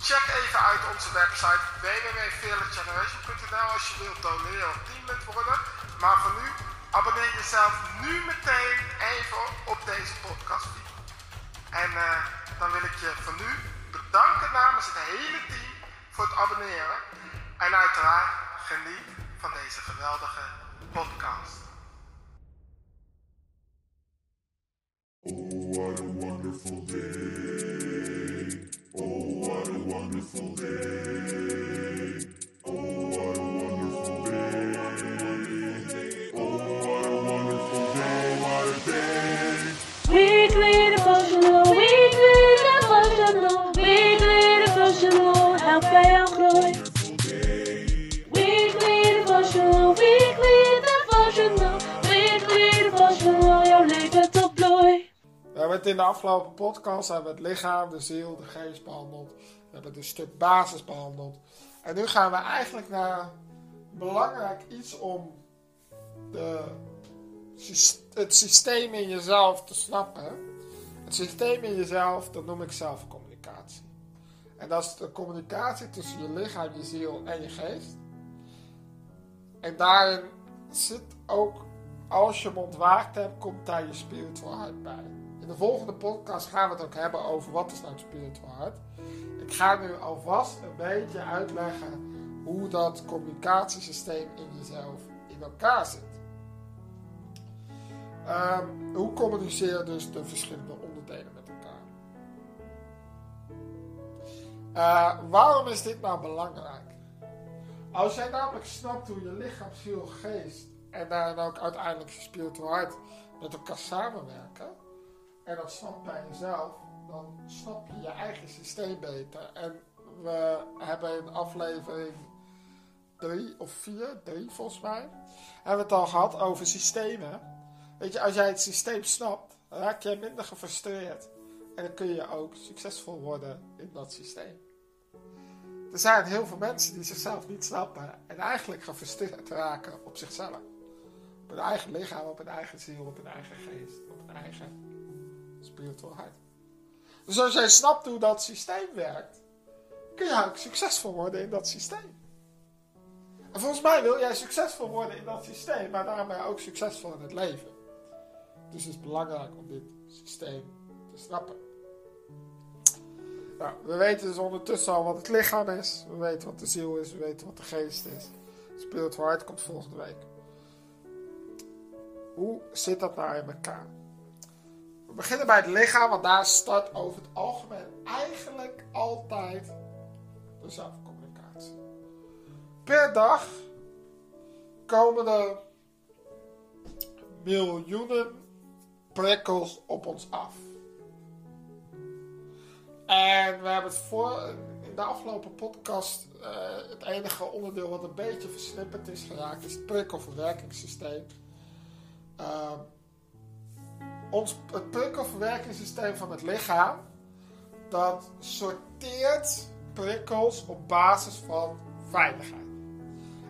Check even uit onze website www.fearlessgeneration.nl als je wilt doneren of teamlid worden. Maar voor nu, abonneer jezelf nu meteen even op deze podcast. En uh, dan wil ik je voor nu bedanken namens het hele team voor het abonneren. En uiteraard geniet van deze geweldige podcast. Oh, what a wonderful day. Wonderful day. Oh, what a wonderful day. Oh, what a wonderful day. Weekly devotional, weekly devotional, weekly devotional, help bij jouw in de afgelopen podcast hebben we het lichaam, de ziel, de geest behandeld. We hebben een stuk basis behandeld. En nu gaan we eigenlijk naar belangrijk iets om de, het systeem in jezelf te snappen. Het systeem in jezelf, dat noem ik zelfcommunicatie. En dat is de communicatie tussen je lichaam, je ziel en je geest. En daarin zit ook, als je hem ontwaakt hebt, komt daar je spiritual hart bij. In de volgende podcast gaan we het ook hebben over wat is nou het spiritual hart. Ik ga nu alvast een beetje uitleggen hoe dat communicatiesysteem in jezelf in elkaar zit. Ehm, hoe communiceren dus de verschillende onderdelen met elkaar? Eh, waarom is dit nou belangrijk? Als jij namelijk snapt hoe je lichaam, ziel, geest en daarin ook uiteindelijk je spiritual hart met elkaar samenwerken, en dat bij jezelf, dan snap je je eigen systeem beter. En we hebben in aflevering 3 of 4, 3 volgens mij, hebben we het al gehad over systemen. Weet je, als jij het systeem snapt, raak je minder gefrustreerd. En dan kun je ook succesvol worden in dat systeem. Er zijn heel veel mensen die zichzelf niet snappen en eigenlijk gefrustreerd raken op zichzelf. Op hun eigen lichaam, op hun eigen ziel, op hun eigen geest, op hun eigen spiritual hart. Dus als jij snapt hoe dat systeem werkt, kun je ook succesvol worden in dat systeem. En volgens mij wil jij succesvol worden in dat systeem, maar daarom ben je ook succesvol in het leven. Dus het is belangrijk om dit systeem te snappen. Nou, we weten dus ondertussen al wat het lichaam is. We weten wat de ziel is. We weten wat de geest is. Spiritual Heart komt volgende week. Hoe zit dat nou in elkaar? Beginnen bij het lichaam, want daar start over het algemeen eigenlijk altijd de zelfcommunicatie. Per dag komen er miljoenen prikkels op ons af. En we hebben het voor, in de afgelopen podcast, eh, het enige onderdeel wat een beetje versnipperd is geraakt, is het prikkelverwerkingssysteem. Ehm, ons, het prikkelverwerkingssysteem van het lichaam, dat sorteert prikkels op basis van veiligheid.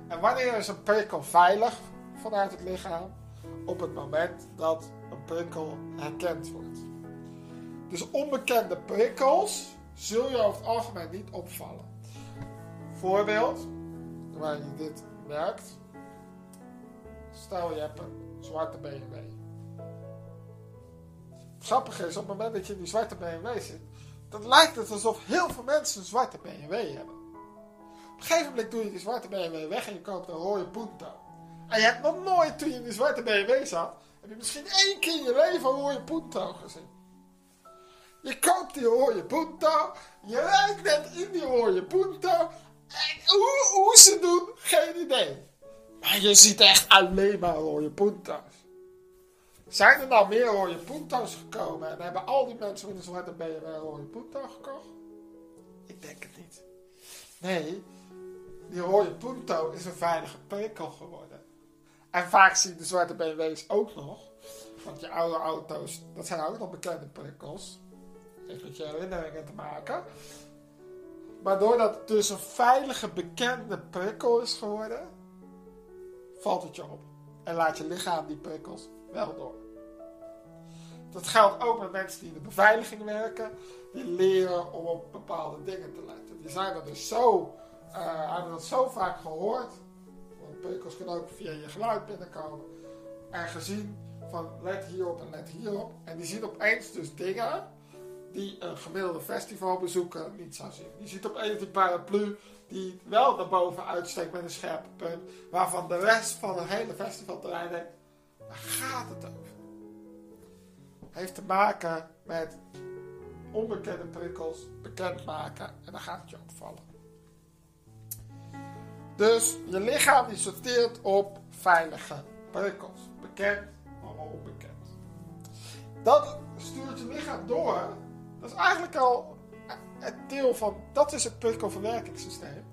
En wanneer is een prikkel veilig vanuit het lichaam? Op het moment dat een prikkel herkend wordt. Dus onbekende prikkels zul je over het algemeen niet opvallen. Voorbeeld, waar je dit merkt. Stel je hebt een zwarte BMW. Grappig is, op het moment dat je in die zwarte BMW zit, dan lijkt het alsof heel veel mensen een zwarte BMW hebben. Op een gegeven moment doe je die zwarte BMW weg en je koopt een rode Punto. En je hebt nog nooit, toen je in die zwarte BMW zat, heb je misschien één keer in je leven een rode Punto gezien. Je koopt die rode Punto, je rijdt net in die rode Punto, en hoe, hoe ze doen, geen idee. Maar je ziet echt alleen maar rode Punto's. Zijn er nou meer rode Punto's gekomen en hebben al die mensen met een zwarte BMW een rode Punto gekocht? Ik denk het niet. Nee, die rode punto is een veilige prikkel geworden. En vaak zien de zwarte BMW's ook nog. Want je oude auto's, dat zijn ook nog bekende prikkels. Heeft met je herinneringen te maken. Maar doordat het dus een veilige, bekende prikkel is geworden, valt het je op. En laat je lichaam die prikkels wel door. Dat geldt ook met mensen die in de beveiliging werken. Die leren om op bepaalde dingen te letten. Die zijn er dus zo, eh, hebben dat zo vaak gehoord. Want prikkels kunnen ook via je geluid binnenkomen. En gezien van let hierop en let hierop. En die zien opeens dus dingen die een gemiddelde festivalbezoeker niet zou zien. Die ziet opeens die paraplu die wel naar boven uitsteekt met een scherpe punt. Waarvan de rest van het hele festivalterrein denkt, waar gaat het over? Heeft te maken met onbekende prikkels bekendmaken en dan gaat het je opvallen. Dus je lichaam die sorteert op veilige prikkels. Bekend, maar onbekend. Dat stuurt je lichaam door. Dat is eigenlijk al het deel van, dat is het prikkelverwerkingssysteem.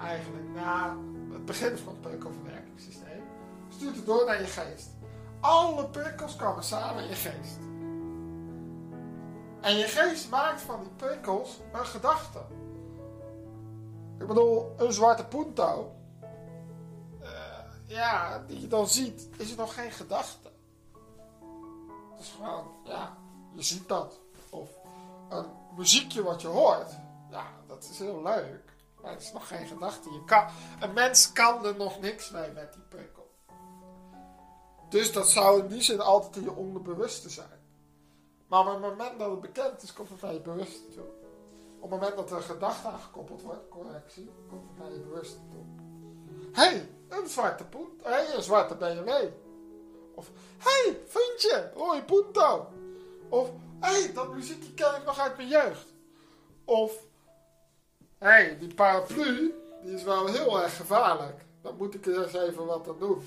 Eigenlijk na het begin van het prikkelverwerkingssysteem. Stuurt het door naar je geest. Alle prikkels komen samen in je geest. En je geest maakt van die prikkels een gedachte. Ik bedoel, een zwarte punto. eh, ja, die je dan ziet, is het nog geen gedachte. Het is gewoon, ja, je ziet dat. Of een muziekje wat je hoort. Ja, dat is heel leuk. Maar het is nog geen gedachte. Je kan, een mens kan er nog niks mee met die prikkel. Dus dat zou in die zin altijd in je onderbewuste zijn. Maar op het moment dat het bekend is, komt het naar je bewuste toe. Op het moment dat er een gedachte aangekoppeld wordt, correctie, komt het naar je bewuste toe. Hé, hey, een zwarte punt. Hé, hey, een zwarte BMW. Of, hé, hey, vriendje, rode punto. Of, hé, hey, dat muziekje ken ik nog uit mijn jeugd. Of, hé, hey, die paraplu, die is wel heel erg gevaarlijk. Dan moet ik er eens even wat aan doen.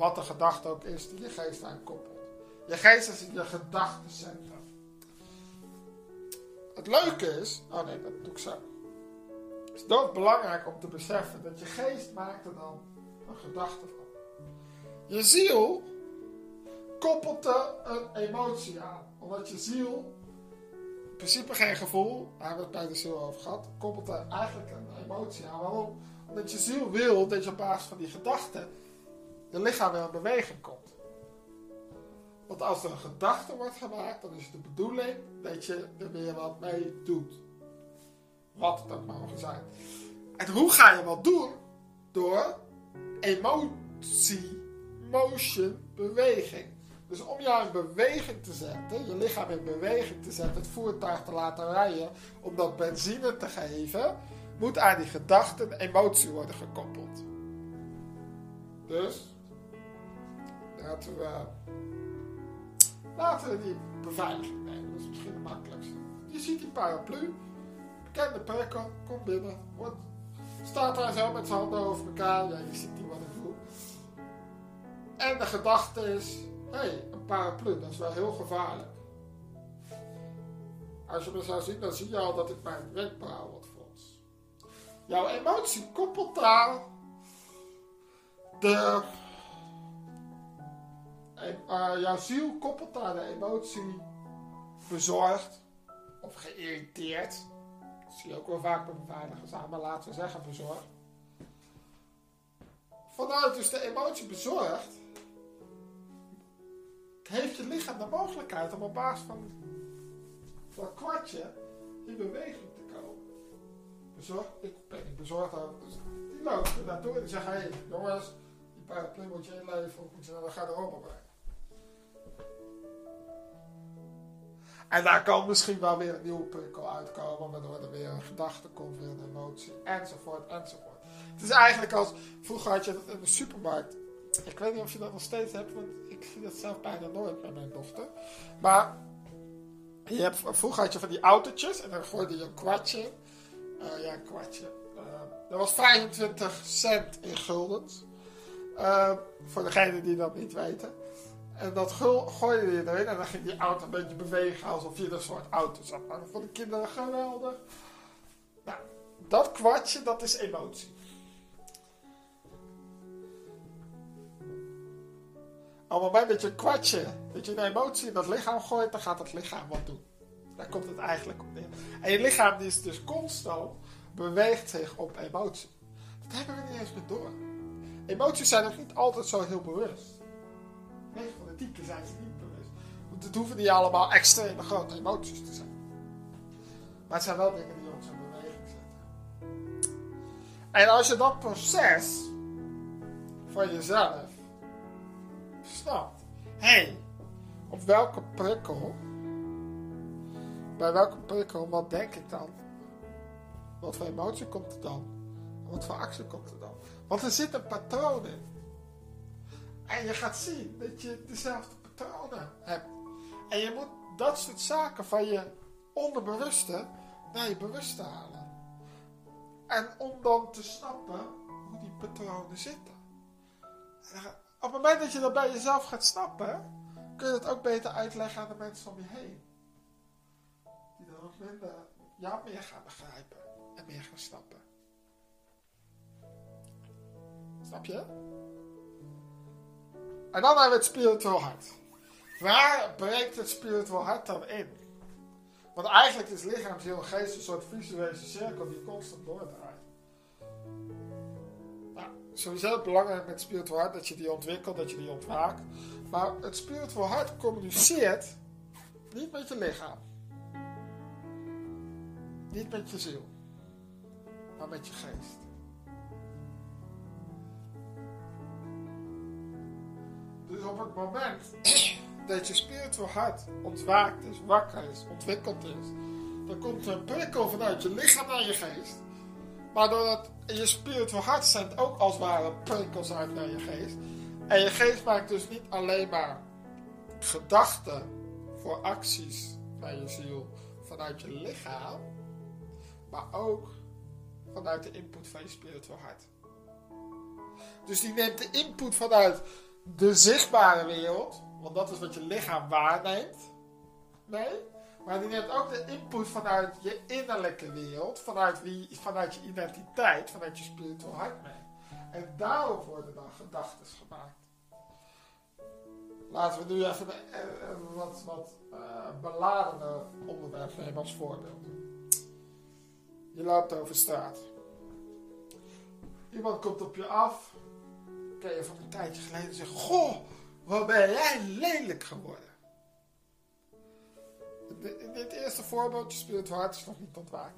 Wat de gedachte ook is die je geest aankoppelt. Je geest is je gedachtencentrum. Het leuke is, oh nee, dat doe ik zo. Het is doodbelangrijk om te beseffen dat je geest maakt er dan een gedachte van. Je ziel koppelt er een emotie aan. Omdat je ziel, in principe geen gevoel, daar hebben we het bij de ziel over gehad, koppelt er eigenlijk een emotie aan. Waarom? Omdat je ziel wil dat je op basis van die gedachten je lichaam weer in beweging komt. Want als er een gedachte wordt gemaakt, dan is het de bedoeling dat je er weer wat mee doet. Wat het ook mogen zijn. En hoe ga je wat doen? Door emotie, motion, beweging. Dus om jou in beweging te zetten, je lichaam in beweging te zetten, het voertuig te laten rijden, om dat benzine te geven, moet aan die gedachte een emotie worden gekoppeld. Dus, laten we die beveiliging nemen. Dat is misschien het makkelijkste. Je ziet die paraplu. Bekende prikkel. Komt binnen. Staat daar zo met zijn handen over elkaar. Ja, je ziet niet wat ik doe. En de gedachte is... Hé, hey, een paraplu. Dat is wel heel gevaarlijk. Als je me zou zien, dan zie je al dat ik mijn wenkbrauw wat frons. Jouw emotie koppelt daar... De uh, jouw ziel koppelt daar de emotie bezorgd of geïrriteerd. Dat zie je ook wel vaak bij beveiligers aan, maar laten we zeggen bezorgd. Vanuit dus de emotie bezorgd, heeft je lichaam de mogelijkheid om op basis van dat kwartje in beweging te komen. Bezorgd, ik ben niet bezorgd over. Dus die loopt er naartoe en die zegt, hé hey, jongens, die paraplu moet je inleveren, moet je de garderobe brengen. En daar kan misschien wel weer een nieuwe prikkel uitkomen, waardoor er weer een gedachte komt, weer een emotie, enzovoort, enzovoort. Het is eigenlijk als, vroeger had je dat in de supermarkt. Ik weet niet of je dat nog steeds hebt, want ik zie dat zelf bijna nooit bij mijn dochter. Maar je hebt, vroeger had je van die autootjes en dan gooide je een kwartje. Uh, ja, een kwartje. Uh, dat was 25 cent in guldens. Uh, voor degenen die dat niet weten. En dat gooide je erin en dan ging die auto een beetje bewegen alsof je een soort auto zat. Maar de kinderen geweldig. Nou, Dat kwartje, dat is emotie. Op het moment dat je een kwartje, dat je een emotie in dat lichaam gooit, dan gaat het lichaam wat doen. Daar komt het eigenlijk op neer. En je lichaam die is dus constant, beweegt zich op emotie. Dat hebben we niet eens meer door. Emoties zijn ook niet altijd zo heel bewust. 9 van de 10 keer zijn niet bewust. Want het hoeven niet allemaal extreme grote emoties te zijn. Maar het zijn wel dingen die ons in beweging zetten. En als je dat proces van jezelf snapt. Hé, hey, op welke prikkel, bij welke prikkel, wat denk ik dan? Wat voor emotie komt er dan? Wat voor actie komt er dan? Want er zit een patroon in. En je gaat zien dat je dezelfde patronen hebt. En je moet dat soort zaken van je onderbewuste naar je bewuste halen. En om dan te snappen hoe die patronen zitten. Op het moment dat je dat bij jezelf gaat snappen, kun je het ook beter uitleggen aan de mensen om je heen. Die dan ook minder jou meer gaan begrijpen en meer gaan snappen. Snap je? En dan hebben we het spiritual hart. Waar breekt het spiritual hart dan in? Want eigenlijk is lichaam, ziel en geest een soort visuele cirkel die constant doordraait. Nou, sowieso belangrijk met het spiritual hart dat je die ontwikkelt, dat je die ontwaakt. Maar het spiritual hart communiceert niet met je lichaam. Niet met je ziel. Maar met je geest. Dus op het moment dat je spiritual hart ontwaakt is, wakker is, ontwikkeld is, dan komt er een prikkel vanuit je lichaam naar je geest. Maar doordat je spiritual hart zendt ook als het ware prikkels uit naar je geest. En je geest maakt dus niet alleen maar gedachten voor acties naar je ziel vanuit je lichaam, maar ook vanuit de input van je spiritual hart. Dus die neemt de input vanuit de zichtbare wereld, want dat is wat je lichaam waarneemt. Nee, maar die neemt ook de input vanuit je innerlijke wereld, vanuit, wie, vanuit je identiteit, vanuit je spiritual hart mee. En daarop worden dan gedachten gemaakt. Laten we nu even een, wat, wat uh, beladene onderwerp nemen als voorbeeld. Je loopt over straat. Iemand komt op je af. Ken je van een tijdje geleden zegt: Goh, wat ben jij lelijk geworden. In dit eerste voorbeeld, je spiritueel hart is nog niet ontwaakt.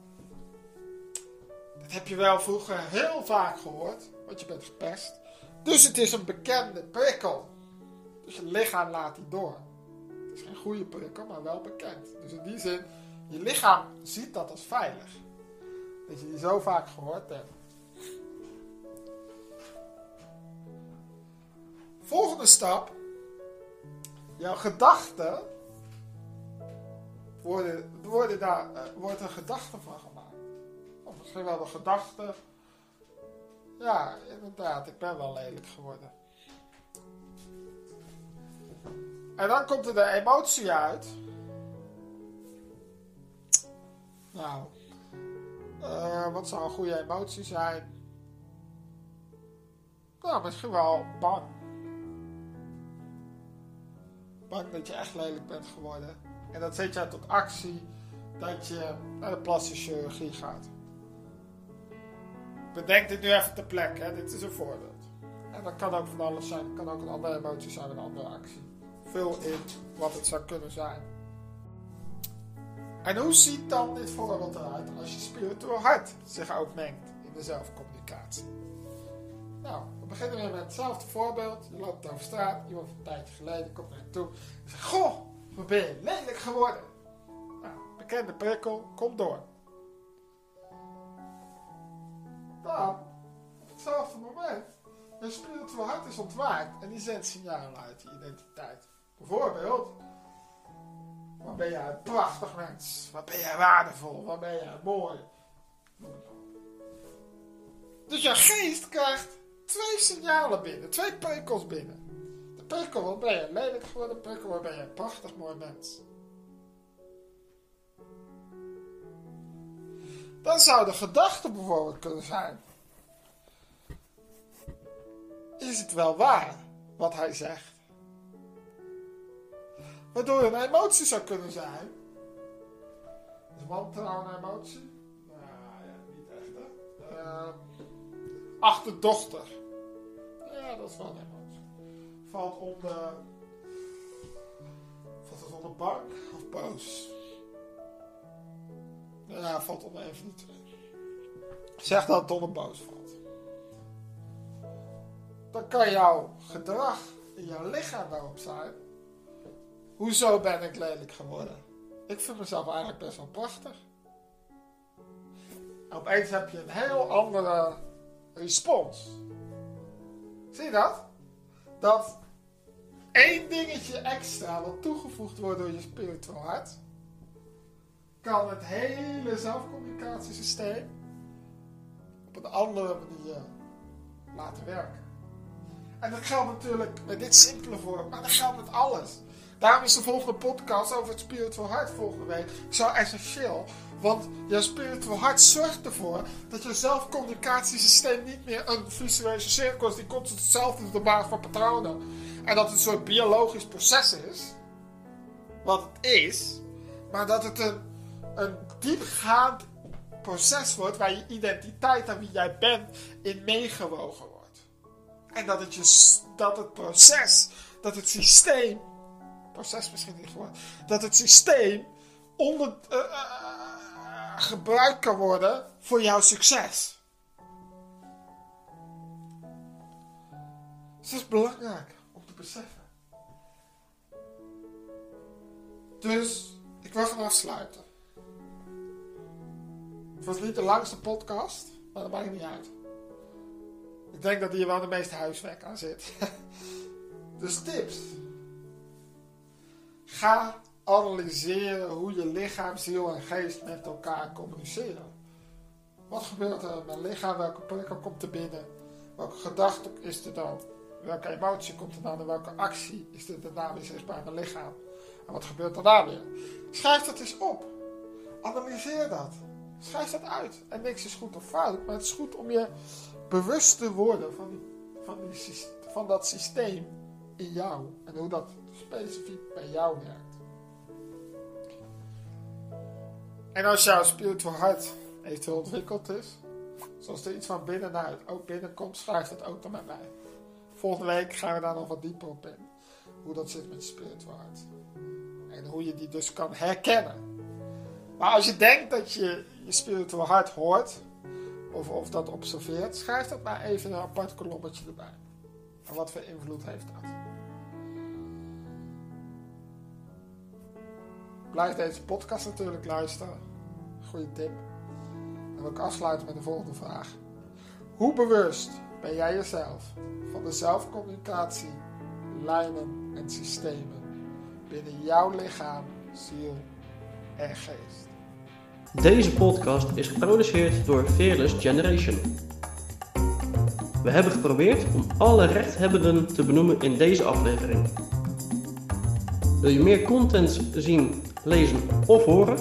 Dat heb je wel vroeger heel vaak gehoord, want je bent gepest. Dus het is een bekende prikkel. Dus je lichaam laat die door. Het is geen goede prikkel, maar wel bekend. Dus in die zin, je lichaam ziet dat als veilig. Dat je die zo vaak gehoord hebt. Volgende stap. Jouw gedachten worden, worden daar, uh, wordt een gedachte van gemaakt. Of misschien wel de gedachte. Ja, inderdaad, ik ben wel lelijk geworden. En dan komt er de emotie uit. Nou, uh, wat zou een goede emotie zijn? Nou, misschien wel bang. Dat je echt lelijk bent geworden. En dat zet je tot actie dat je naar de plastische chirurgie gaat. Bedenk dit nu even ter plekke, dit is een voorbeeld. En dat kan ook van alles zijn, het kan ook een andere emotie zijn, een andere actie. Vul in wat het zou kunnen zijn. En hoe ziet dan dit voorbeeld eruit als je spiritueel hart zich ook mengt in de zelfcommunicatie? Nou, beginnen weer met hetzelfde voorbeeld. Je loopt over straat, iemand een tijdje geleden komt naar je toe en zegt: Goh, wat ben je lelijk geworden? Nou, bekende prikkel, kom door. Dan, op hetzelfde moment, je spiritueel hart is ontwaakt en die zendt signalen uit je identiteit. Bijvoorbeeld, wat ben jij een prachtig mens? Wat ben jij waardevol? Wat ben jij mooi? Dus je geest krijgt twee signalen binnen, twee prikkels binnen. De prikkel, ben je lelijk geworden? De prikkel, ben je een prachtig mooi mens? dan zou de gedachte bijvoorbeeld kunnen zijn. Is het wel waar wat hij zegt? Waardoor een emotie zou kunnen zijn. Is wantrouwen een emotie? Nou ja, niet echt hè. Ehm, achterdochter. Ja, dat is wel. Valt onder. Valt het onder bang of boos? Ja, valt onder die twee. Zeg dat het onder boos valt. Dan kan jouw gedrag in jouw lichaam daarop zijn. Hoezo ben ik lelijk geworden? Ik vind mezelf eigenlijk best wel prachtig. En opeens heb je een heel andere respons. Zie je dat? Dat één dingetje extra wat toegevoegd wordt door je spiritual hart, kan het hele zelfcommunicatiesysteem op een andere manier laten werken. En dat geldt natuurlijk met dit simpele vorm, maar dat geldt met alles. Daarom is de volgende podcast over het spiritual hart volgende week zo essentieel. Want je spiritual hart zorgt ervoor dat je zelfcommunicatiesysteem niet meer een visuele cirkel is die constant hetzelfde op basis van patronen. En dat het een soort biologisch proces is, wat het is, maar dat het een, een diepgaand proces wordt waar je identiteit en wie jij bent in meegewogen wordt. En dat het, je, dat het proces, dat het systeem, proces misschien niet gewoon, dat het systeem onder, eh, eh, gebruikt kan worden voor jouw succes. Dus dat is belangrijk om te beseffen. Dus ik wil gaan afsluiten. Het was niet de langste podcast, maar dat maakt niet uit. Ik denk dat hier wel de meeste huiswerk aan zit. dus tips. Ga analyseren hoe je lichaam, ziel en geest met elkaar communiceren. Wat gebeurt er met mijn lichaam? Welke prikkel komt er binnen? Welke gedachte is er dan? Welke emotie komt er dan? En welke actie is er daarna weer zichtbaar in mijn lichaam? En wat gebeurt daarna weer? Schrijf dat eens op. Analyseer dat. Schrijf dat uit. En niks is goed of fout, maar het is goed om je bewust te worden van, van, van dat systeem in jou. En hoe dat specifiek bij jou werkt. En als jouw spiritual hart eventueel ontwikkeld is, zoals er iets van binnenuit ook binnenkomt, schrijf dat ook dan met mij. Volgende week gaan we daar nog wat dieper op in. Hoe dat zit met je spiritual hart. En hoe je die dus kan herkennen. Maar als je denkt dat je je spiritual hart hoort, of, of dat observeert, schrijf dat maar even een apart kolommetje erbij. En wat voor invloed heeft dat? Blijf deze podcast natuurlijk luisteren. Goeie tip. En wil ik afsluiten met de volgende vraag. Hoe bewust ben jij jezelf van de zelfcommunicatie, lijnen en systemen binnen jouw lichaam, ziel en geest? Deze podcast is geproduceerd door Fearless Generation. We hebben geprobeerd om alle rechthebbenden te benoemen in deze aflevering. Wil je meer content zien, lezen of horen?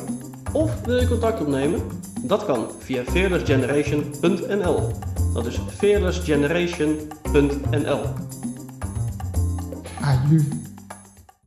Of wil je contact opnemen? Dat kan via fearlessgeneration.nl. Dat is fearlessgeneration.nl. Aju.